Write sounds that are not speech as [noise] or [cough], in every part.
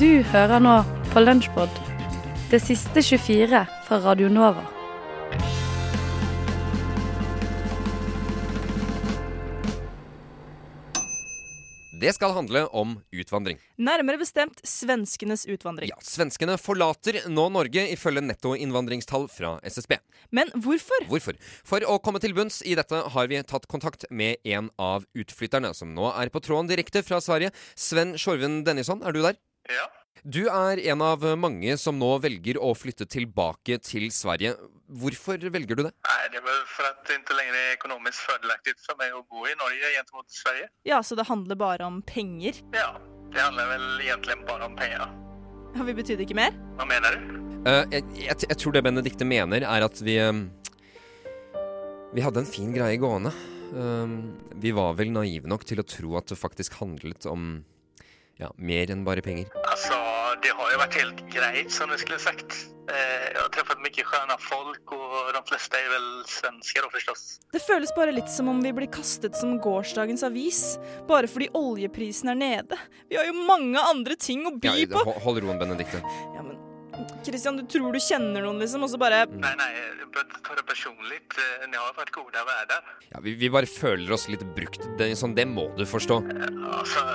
Du hører nå på Lunsjpod, det siste 24 fra Radio Nova. Det skal handle om utvandring. Nærmere bestemt svenskenes utvandring. Ja, Svenskene forlater nå Norge, ifølge nettoinnvandringstall fra SSB. Men hvorfor? Hvorfor? For å komme til bunns i dette har vi tatt kontakt med en av utflytterne, som nå er på tråden direkte fra Sverige. Sven Sjorven Dennisson, er du der? Ja. Du er en av mange som nå velger å flytte tilbake til Sverige. Hvorfor velger du det? Nei, det er vel for at det ikke lenger er økonomisk fordelaktig for meg å bo i Norge gentemot Sverige. Ja, så det handler bare om penger? Ja, det handler vel egentlig bare om penger. Ja, Vi betydde ikke mer? Hva mener du? Uh, jeg, jeg, jeg tror det Benedikte mener, er at vi eh, Vi hadde en fin greie gående. Eh, vi var vel naive nok til å tro at det faktisk handlet om ja, mer enn bare penger. Altså, det har jo vært helt greit, som du skulle sagt. Jeg har truffet mye skjønne folk og de fleste er vel svensker, forstås. Det føles bare litt som om vi blir kastet som gårsdagens avis, bare fordi oljeprisen er nede. Vi har jo mange andre ting å by på. Ja, hold roen, Benedikte. Ja, men Christian, du tror du kjenner noen, liksom, og så bare mm. Nei, nei, du behöver inte ta det personligt. Eh, Ni har å være der. Ja, vi, vi bare føler oss litt brukt. Det, sånn, det må du forstå. Alltså,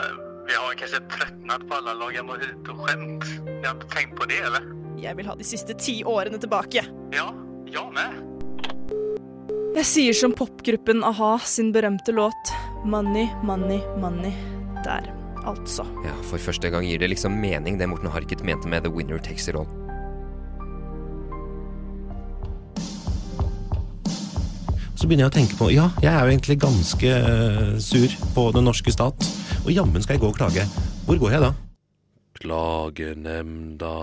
vi har kanskje tröttnat på alle lag jeg må ut og skjemt. Jeg har tenkt tänkt på det eller? Jeg vil ha de siste ti årene tilbake. Ja, jeg med. Jeg sier som popgruppen a-ha sin berømte låt Money, money, money. Der, altså. Ja, For første gang gir det liksom mening, det Morten Harket mente med The Winner Takes It All. Så begynner jeg å tenke på ja, jeg er jo egentlig ganske eh, sur på den norske stat. Og jammen skal jeg gå og klage. Hvor går jeg da? Klagenemnda.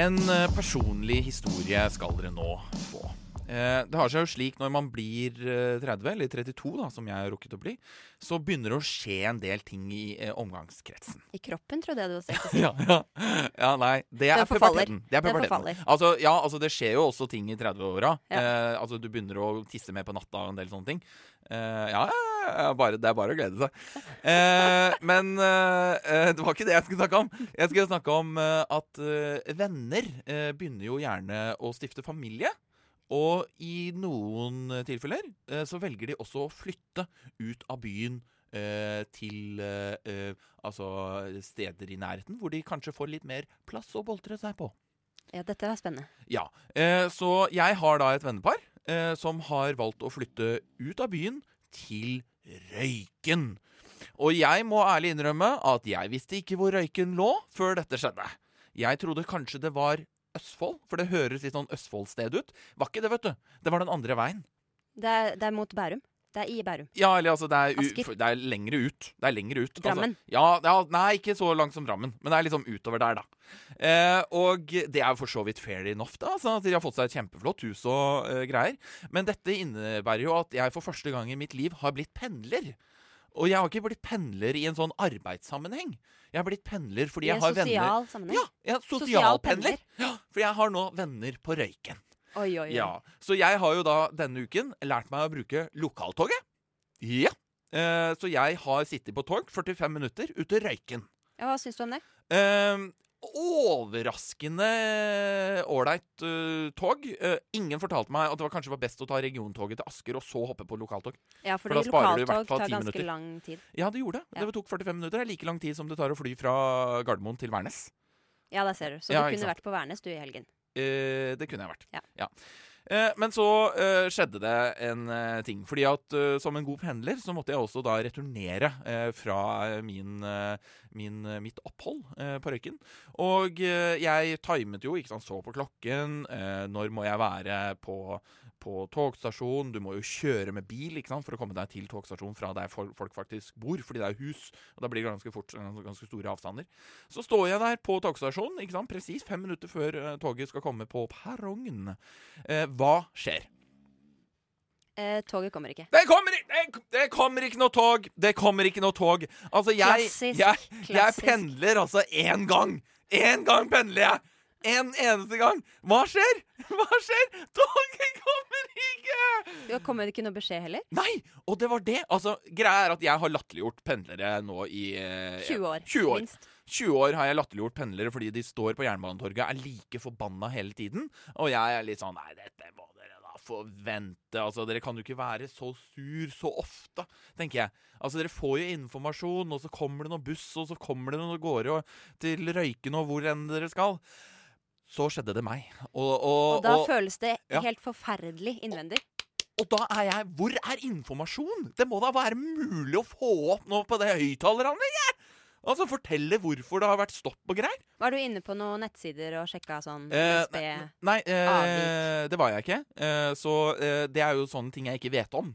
En eh, personlig historie skal dere nå få. Eh, Det har seg jo slik når man blir eh, 30, eller 32, da, som jeg har rukket å bli, så begynner det å skje en del ting i eh, omgangskretsen. I kroppen, trodde jeg du hadde sagt. [laughs] Ja, ja. ja nei. Det er, puberteten. Det er Det. Altså, ja, altså, det skjer jo også ting i 30-åra. Ja. Eh, altså, du begynner å tisse mer på natta og en del sånne ting. Eh, ja, ja, ja, bare, det er bare å glede seg. Eh, men eh, det var ikke det jeg skulle snakke om. Jeg skulle snakke om eh, at eh, venner eh, begynner jo gjerne å stifte familie. Og i noen tilfeller så velger de også å flytte ut av byen til altså steder i nærheten hvor de kanskje får litt mer plass å boltre seg på. Ja, dette er spennende. Ja, eh, Så jeg har da et vennepar som har valgt å flytte ut av byen til Røyken. Og jeg må ærlig innrømme at jeg visste ikke hvor Røyken lå før dette skjedde. Jeg trodde kanskje det var Østfold, for det høres litt sånn Østfoldsted ut. Var ikke det, vet du. Det var den andre veien. Det er, det er mot Bærum. Det er i Bærum. Ja, eller altså, det er, det er lengre ut. Det er lengre ut. Drammen. Altså, ja, ja, nei, ikke så langt som Drammen, men det er liksom utover der, da. Eh, og det er jo for så vidt fair enough, da. Sånn at de har fått seg et kjempeflott hus og eh, greier. Men dette innebærer jo at jeg for første gang i mitt liv har blitt pendler. Og jeg har ikke blitt pendler i en sånn arbeidssammenheng. Jeg har blitt pendler fordi jeg har venner En sosial sammenheng. Ja, jeg er Sosial pendler. pendler. Ja, for jeg har nå venner på Røyken. Oi, oi, oi. Ja, Så jeg har jo da denne uken lært meg å bruke lokaltoget. Ja. Eh, så jeg har sittet på tog 45 minutter ut til Røyken. Ja, Hva syns du om det? Eh, overraskende ålreit uh, tog. Eh, ingen fortalte meg at det var kanskje var best å ta regiontoget til Asker og så hoppe på lokaltog. Ja, For fordi i hvert lokaltog tar ganske minutter. lang tid. Ja, det gjorde det. Ja. Det tok 45 minutter. Det er like lang tid som det tar å fly fra Gardermoen til Værnes. Ja, der ser du. Så Ja, du kunne vært på Værnes du i helgen. Eh, det kunne jeg vært. Ja. Eh, men så eh, skjedde det en eh, ting. Fordi at eh, som en god pendler så måtte jeg også da returnere eh, fra min, min, mitt opphold på Røyken. Og jeg timet jo, ikke sant, så på klokken. når må jeg være på, på togstasjonen, Du må jo kjøre med bil ikke sant, for å komme deg til togstasjonen fra der folk faktisk bor, fordi det er hus. Og da blir det ganske fort eh, ganske store avstander. Så står jeg der på togstasjonen, ikke sant, presis fem minutter før eh, toget skal komme på perrongen. Eh, hva skjer? Eh, toget kommer ikke. Det kommer, det, det kommer ikke noe tog! Det kommer ikke noe tog. Altså, jeg, Klassisk, jeg, jeg klassisk. pendler altså én gang. Én gang pendler jeg! En eneste gang. Hva skjer? Hva skjer? Toget kommer ikke! Ja, Kommer det ikke noe beskjed heller? Nei! Og det var det. Altså, Greia er at jeg har latterliggjort pendlere nå i eh, 20 år, 20 år. minst. 20 år har jeg latterliggjort pendlere fordi de står på Jernbanetorget er like forbanna hele tiden. Og jeg er litt sånn Nei, dette må dere da forvente. Altså, Dere kan jo ikke være så sur så ofte, tenker jeg. Altså, Dere får jo informasjon, og så kommer det noe buss, og så kommer det noe gårde til Røyken og hvor enn dere skal. Så skjedde det meg. Og, og, Og da og, føles det ja. helt forferdelig innvendig. og da er jeg Hvor er informasjon? Det må da være mulig å få opp noe på det høyttaleranlegget! Altså fortelle hvorfor det har vært stopp og greier. Var du inne på noen nettsider og sjekka sånn Eh, Nei, Nei, eh, det var jeg ikke. Eh, så eh, det er jo sånne ting jeg ikke vet om.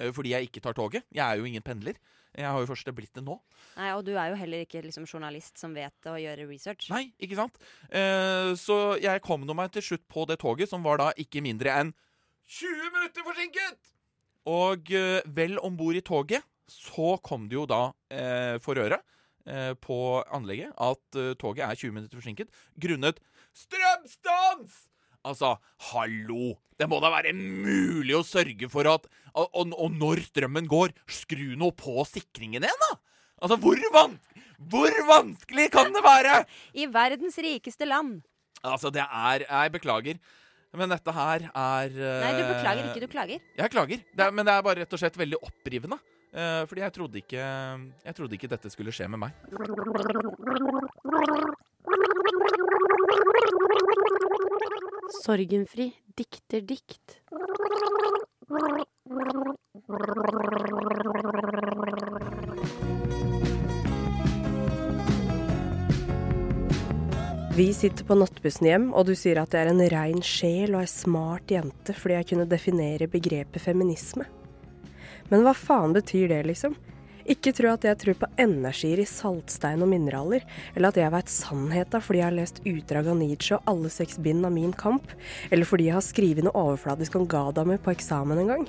Eh, fordi jeg ikke tar toget. Jeg er jo ingen pendler. Jeg har jo først blitt det nå. Nei, Og du er jo heller ikke liksom, journalist som vet å gjøre research. Nei, ikke sant? Eh, så jeg kom nå meg til slutt på det toget, som var da ikke mindre enn 20 minutter forsinket! Og eh, vel om bord i toget så kom det jo da eh, for øre eh, på anlegget at eh, toget er 20 minutter forsinket grunnet strømstans! Altså, hallo! Det må da være mulig å sørge for at Og, og, når strømmen går, skru nå på sikringen igjen, da! Altså, hvor, van hvor vanskelig kan det være? I verdens rikeste land. Altså, det er Jeg beklager. Men dette her er uh, Nei, du beklager ikke, du klager. Jeg klager. Det er, men det er bare rett og slett veldig opprivende. Uh, fordi jeg trodde ikke Jeg trodde ikke dette skulle skje med meg. Sorgenfri dikter dikt. Vi sitter på nattbussen hjem, og du sier at jeg er en rein sjel og ei smart jente fordi jeg kunne definere begrepet feminisme. Men hva faen betyr det, liksom? Ikke tro at jeg tror på energier i saltstein og mineraler, eller at jeg veit sannheta fordi jeg har lest utdrag av Nietzsche og alle seks bind av Min kamp, eller fordi jeg har skrevet noe overfladisk om Gadamer på eksamen en gang.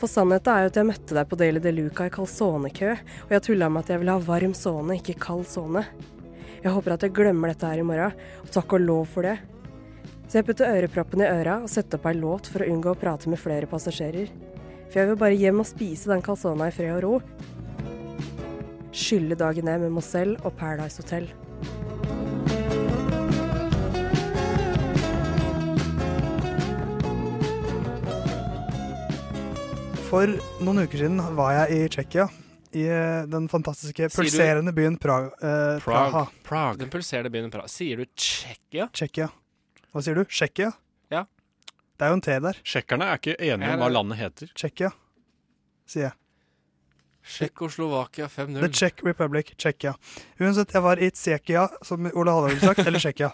For sannheten er jo at jeg møtte deg på Deli de Luca i kalsonekø, og jeg tulla med at jeg ville ha varm sone, ikke kald sone. Jeg håper at jeg glemmer dette her i morgen, og takk og lov for det. Så jeg putter øreproppen i øra og setter opp ei låt for å unngå å prate med flere passasjerer. For jeg vil bare hjem og spise den calzona i fred og ro. Skylle dagen ned med Mozell og Paradise Hotel. For noen uker siden var jeg i Tsjekkia. I eh, den fantastiske Sier du- pulserende byen Praga. Eh, Praha. Prag. Den pulserende byen Praha. Sier du Tsjekkia? Tsjekkia. Hva sier du? Tsjekkia? Det er jo en T der. Tsjekkerne er ikke enige om hva landet heter. Tsjekkia, sier jeg. Tsjekkoslovakia 5-0. The Czech Republic, Tsjekkia. Uansett, jeg var i Tsjekkia, som Ole Halvor ville sagt, eller Tsjekkia,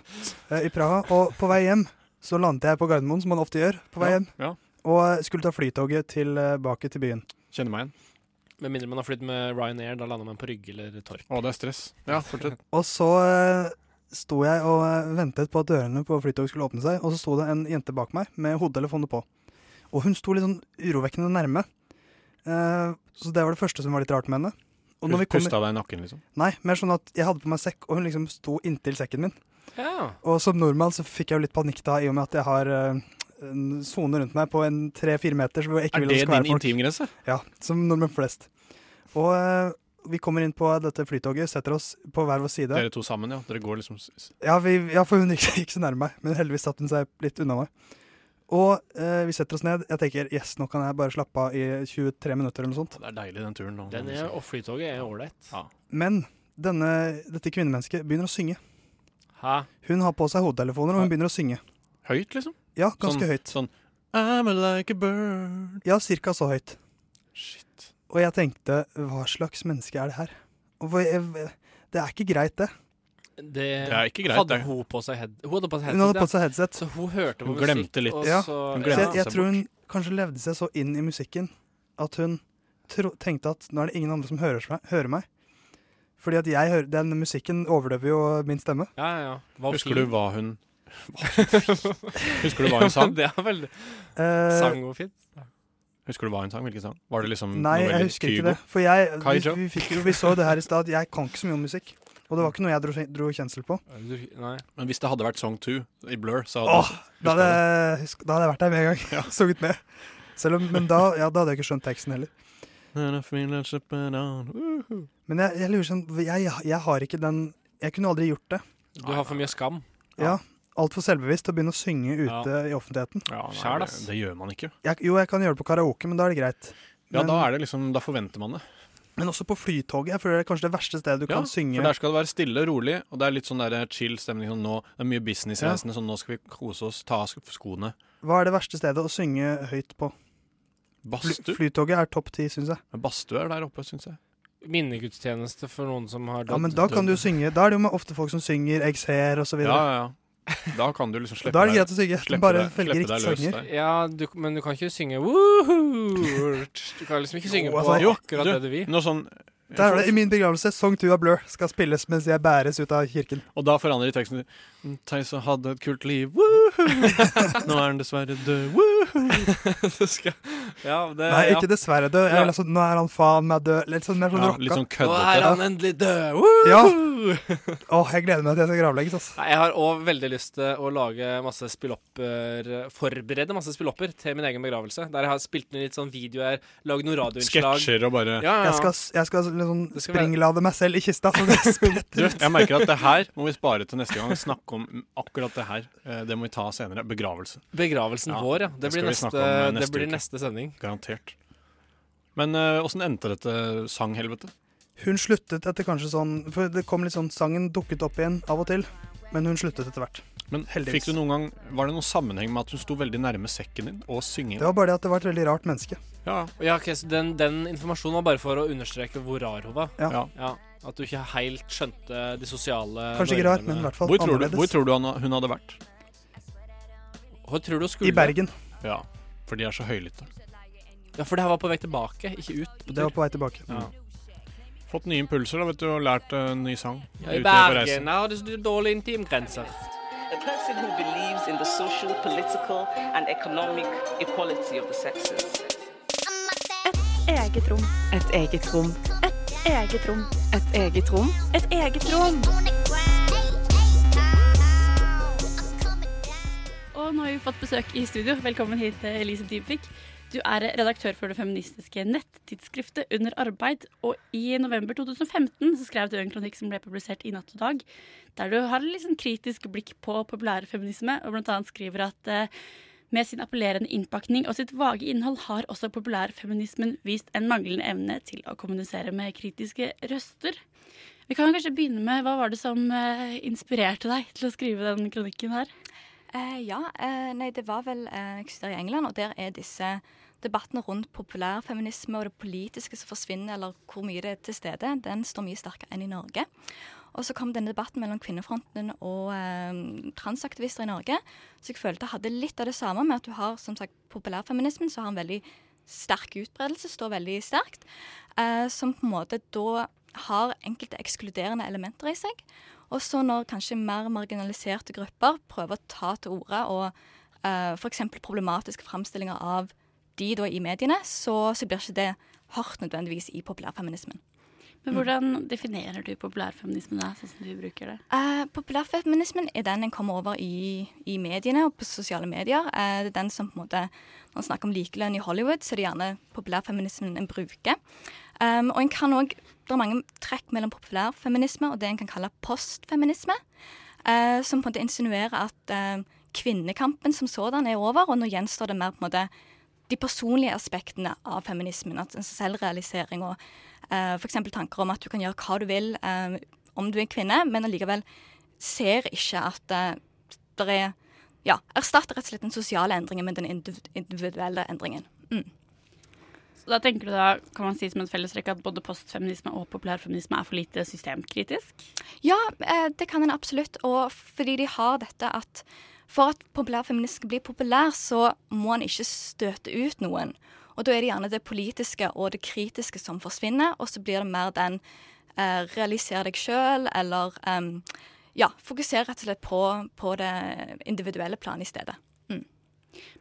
eh, i Praha. Og på vei hjem så landet jeg på Gardermoen, som man ofte gjør på vei Ja, hjem. ja. Og eh, skulle ta flytoget tilbake til byen. Kjenner meg igjen. Med mindre man har flydd med Ryanair, da lander man på Rygge eller Torp. Å, det er stress. Ja, fortsett. [laughs] Og så eh, sto jeg og eh, ventet på at dørene på flytoget skulle åpne seg, og så sto det en jente bak meg med hodetelefoner på. Og hun sto litt sånn urovekkende nærme. Eh, så det var det første som var litt rart med henne. Og når vi kom- Pusta deg i nakken, liksom. Nei, mer sånn at jeg hadde på meg sekk, og hun liksom sto inntil sekken min. Ja. Og som nordmann så fikk jeg jo litt panikk da, i og med at jeg har eh, en sone rundt meg på en tre-fire meter. Så jeg ikke Er det din folk. intimgrense? Ja, som nordmenn flest. Og eh, vi kommer inn på dette flytoget, setter oss på hver vår side. Dere to sammen, ja. Dere går liksom Ja, vi, ja for hun [laughs] gikk, gikk så nærme meg, men heldigvis satte hun seg litt unna meg. Og eh, vi setter oss ned. Jeg tenker yes, nå kan jeg bare slappe av i 23 minutter eller noe sånt. Det er deilig, den turen. nå. Den er, og flytoget er ålreit. Ja. Men denne, dette kvinnemennesket begynner å synge. Hæ? Hun har på seg hodetelefoner, og hun begynner å synge. Høyt, liksom? Ja, ganske Sånn- høyt. Sånn I'm like a bird. Ja, cirka så høyt. Shit. Og jeg tenkte, hva slags menneske er det her? Jeg, det er ikke greit, det. Det, er ikke greit, hadde det. hun på seg head Hun hadde på seg Hun hadde headset, på seg headset. Så hun hørte på Hun musikk. glemte litt. Og Ja, så, hun Så glemte jeg, jeg tror hun kanskje levde seg så inn i musikken at hun tro, tenkte at nå er det ingen andre som hører, hører meg. Fordi at jeg hører, den musikken overdøver jo min stemme. Ja, ja, ja. Husker du hva hun [laughs] Husker du hva hun sang? det er veldig Eh, Sang og fint. Husker du hva hun sang? Hvilken sang? Var det liksom Nei, noe jeg husker ikke Kygo? det. For jeg, vi, vi fikk jo, vi så det her i stad. Jeg kan ikke så mye om musikk. Og det var ikke noe jeg dro, dro kjensel på. Nei. Men hvis det hadde vært Song 2 i Blur, så hadde Åh, da hadde, husk, da hadde jeg vært der med en gang. [laughs] Sunget med. Selv om, men da, ja, da hadde jeg ikke skjønt teksten heller. Men jeg, jeg lurer sånn jeg, jeg har ikke den Jeg kunne aldri gjort det. Du har for mye skam. Ja. Ja. Altfor selvbevisst å begynne å synge ute i offentligheten. Ja, nei, det, det gjør man ikke. Jeg, jo, jeg kan gjøre det på karaoke, men da er det greit. Ja, Men- da er det liksom, da forventer man det. Men også på flytoget. Jeg føler det er kanskje det verste stedet du Ja, kan synge. For der skal det være stille og rolig, og det er litt sånn der chill stemning. Sånn nå, det er mye business i businessreisende, sånn nå skal vi kose oss, ta av sk- skoene. Hva er det verste stedet å synge høyt på? Bastu? Fly, flytoget er topp ti, syns jeg. Men Badstue er der oppe, syns jeg. Minnegudstjeneste for noen som har Ja, men da kan du synge Da er det jo ofte folk som synger 'Jeg ser' osv. Ja, ja, ja. Da kan du liksom slippe Da er det greit å synge. Bare velge riktig sanger. Ja, du, men du kan ikke synge woohoo. Du kan liksom ikke synge på altså, akkurat det du vil. Noe sånn Det er det. I min begravelse, Song 2 av Blur skal spilles mens jeg bæres ut av kirken. Og da forandrer de teksten til Theis hadde et kult liv, woohoo! [laughs] Nå er han dessverre død, woohoo! [laughs] Ja, det, Nei, ja. ikke dessverre død. Jeg vil altså, nå er han faen meg død. Litt sånn mer sånn Ja, rocka. litt sånn Nå er han endelig død! Ja. Woohoo! [laughs] Åh, jeg gleder meg til jeg skal gravlegges. Altså. Nei, Jeg har òg veldig lyst til å lage masse spillopper Forberede masse spillopper til min egen begravelse. Der jeg har spilt inn litt sånn videoer, lagd noen radioinnslag. Sketsjer og bare Ja, ja. Jeg skal, jeg skal liksom springlade meg selv i kista. Så det [laughs] spretter ut. jeg merker at det her må vi spare til neste gang. Snakke om akkurat det her. Eh, Det må vi ta senere. Begravelse. Begravelsen Ja, vår, ja. det Det blir, neste, neste, eh, det blir neste sending. Garantert. Men åssen endte dette sanghelvetet? Hun sluttet etter kanskje sånn For det kom litt sånn Sangen dukket opp igjen av og til, men hun sluttet etter hvert. Men Heldigvis. fikk du noen gang Var det noen sammenheng med at hun sto veldig nærme sekken din og synging? Det var bare det at det var et veldig rart menneske. Ja. Ja, ok, så den, den informasjonen var bare for å understreke hvor rar hun var? Ja. Ja. At du ikke helt skjønte de sosiale Kanskje ikke rart, men i hvert fall Hvor tror, du, annerledes. hvor tror du han- hun hadde vært? Hvor tror du hun skulle? I Bergen. Ja, for de er så høylytte. Ja, for det her var på vei tilbake, ikke ut. på Det var på vei tilbake. Ja. Fått nye impulser da, vet du, og lært uh, en ny sang. Ja, I. Bergen har de dårlige intimgrenser. A person who believes in the social, political, and economic equality of the sexes. Eget rom. Et eget rom. Et eget rom. Et eget rom. Et eget rom. Og nå har vi fått besøk i studio. Velkommen hit, Elise Dybvik. Du er redaktør for det feministiske nettidsskriftet Under arbeid. Og i november 2015 så skrev du en kronikk som ble publisert i Natt og Dag, der du har et litt sånn kritisk blikk på populærfeminisme, og annet skriver at eh, med sin appellerende innpakning og sitt vage innhold har også populærfeminismen vist en manglende evne til å kommunisere med kritiske røster. Vi kan kanskje begynne med hva var det som eh, inspirerte deg til å skrive den kronikken her? Eh, ja, eh, nei, det var vel eh, Jeg i England, og der er disse debattene rundt populærfeminisme og det politiske som forsvinner, eller hvor mye det er til stede, den står mye sterkere enn i Norge. Og så kom denne debatten mellom Kvinnefronten og eh, transaktivister i Norge. Så jeg følte jeg hadde litt av det samme med at du har som sagt populærfeminismen, så har en veldig sterk utbredelse, står veldig sterkt, eh, som på en måte da har enkelte ekskluderende elementer i seg. Og så når kanskje mer marginaliserte grupper prøver å ta til orde og uh, f.eks. problematiske framstillinger av de da i mediene, så, så blir ikke det hardt nødvendigvis i populærfeminismen. Men hvordan definerer du populærfeminismen da, sånn som du bruker det? Uh, populærfeminismen er den en kommer over i, i mediene og på sosiale medier. Uh, det er den som på en måte Når en snakker om likelønn i Hollywood, så er det gjerne populærfeminismen en bruker. Um, og en kan også, Det er mange trekk mellom populærfeminisme og det en kan kalle postfeminisme. uh, som på en måte insinuerer at kvinnekampen som sådan er over, og nå gjenstår det mer på en måte de personlige aspektene av feminismen. at Selvrealisering og uh, f.eks. tanker om at du kan gjøre hva du vil eh, om du er kvinne, men allikevel ser ikke at uh, det er Ja, erstatter rett og slett den sosiale endringen med den individuelle endringen. Mm. Så da tenker du da, kan man si som en fellestrekk at både postfeminisme og populærfeminisme er for lite systemkritisk? Ja, eh, det kan en absolutt. Og fordi de har dette at for at populærfeminisme skal bli populær, så må en ikke støte ut noen. Og da er det gjerne det politiske og det kritiske som forsvinner, og så blir det mer den eh, realisere deg sjøl, eller em, ja, fokuser rett og slett på, på det individuelle planet i stedet. Mm.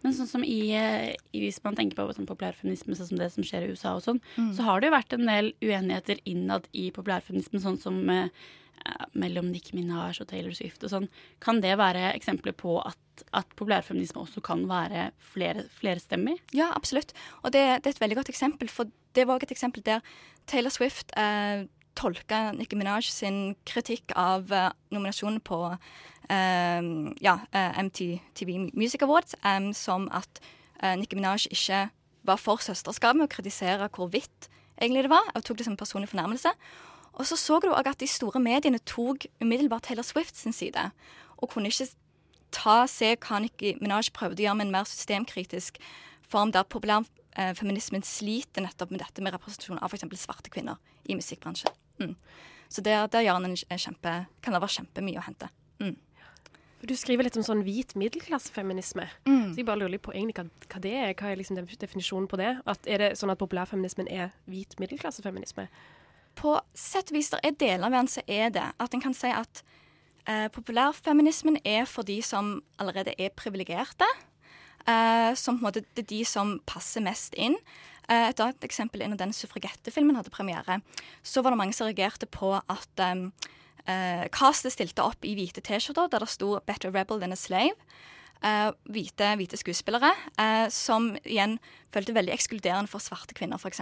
Men sånn som i, eh, i hvis man tenker på sånn populærfeminisme, sånn som det som skjer i USA og sånn, Mm. så har det jo vært en del uenigheter innad i populærfeminismen, sånn som eh, eh, mellom Nikki Minaj og Taylor Swift og sånn. Kan det være eksempler på at, at populærfeminisme også kan være flere, flerstemmig? Ja, absolutt. Og det, det, er et veldig godt eksempel, for det var også et eksempel der Taylor Swift eh, tolka Nicki Minaj sin kritikk av eh, nominasjonen på eh, ja, eh, MTV Music Awards eh, som at eh, Nicki Minaj ikke var for søsterskap med å kritisere hvor hvitt egentlig det var. Og tok det som en personlig fornærmelse. Og så så du òg at de store mediene tok umiddelbart Taylor Swift sin side. Og kunne ikke ta, se hva Nikki Minaj prøvde å gjøre med en mer systemkritisk form, der populærfeminismen sliter nettopp med dette med representasjon av f.eks. svarte kvinner i musikkbransjen. Mm. Så der, der gjør en kjempe, kan det være kjempemye å hente. Mm. Du skriver litt om sånn hvit middelklassefeminisme. Mm. Så jeg bare lurer litt på egentlig hva, hva det er. Hva er liksom definisjonen på det? At er det sånn at populærfeminismen er hvit middelklassefeminisme? På sett og vis der er deler av den som er det. At en kan si at eh, populærfeminismen er for de som allerede er privilegerte. Eh, som på en måte det er de som passer mest inn. Eh, et annet eksempel er når den suffragettefilmen hadde premiere. Så var det mange som reagerte på at um, castet stilte opp i hvite T-skjorter der det sto 'Better rebel than a slave'. Eh, hvite, hvite skuespillere, som igjen følte veldig ekskluderende for svarte kvinner, f.eks.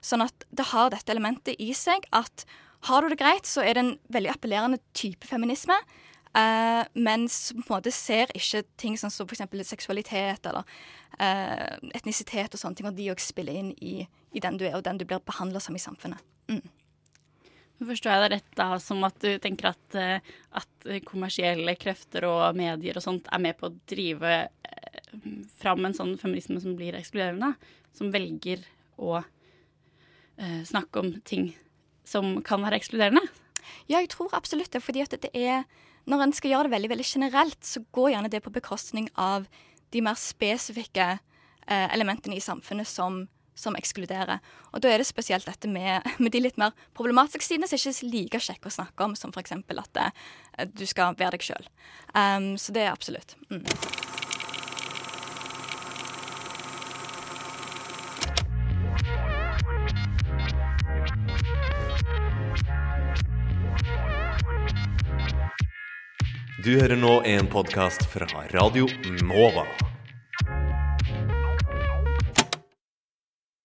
Sånn at det har dette elementet i seg at har du det greit, så er det en veldig appellerende type feminisme. Uh, mens på en måte ser ikke ting sånn som f.eks. seksualitet eller uh, etnisitet og sånne ting, og de òg spiller inn i, i, den du er, og den du blir behandla som i samfunnet. Mm. Forstår jeg deg rett da som at du tenker at, eh, at kommersielle krefter og medier og sånt er med på å drive eh, fram en sånn feminisme som blir ekskluderende? Som velger å uh, snakke om ting som kan være ekskluderende? Ja, jeg tror absolutt det. fordi det er Når en skal gjøre det veldig veldig generelt, så går gjerne det på bekostning av de mer spesifikke eh, elementene i samfunnet som som ekskluderer. Og da er det spesielt dette med, [laughs] med de litt mer problematiske sidene som ikke er like kjekke å snakke om, som f.eks. at uh, du skal være deg sjøl. Um, så det er absolutt. Mm. Du hører nå en podkast fra Radio Nova.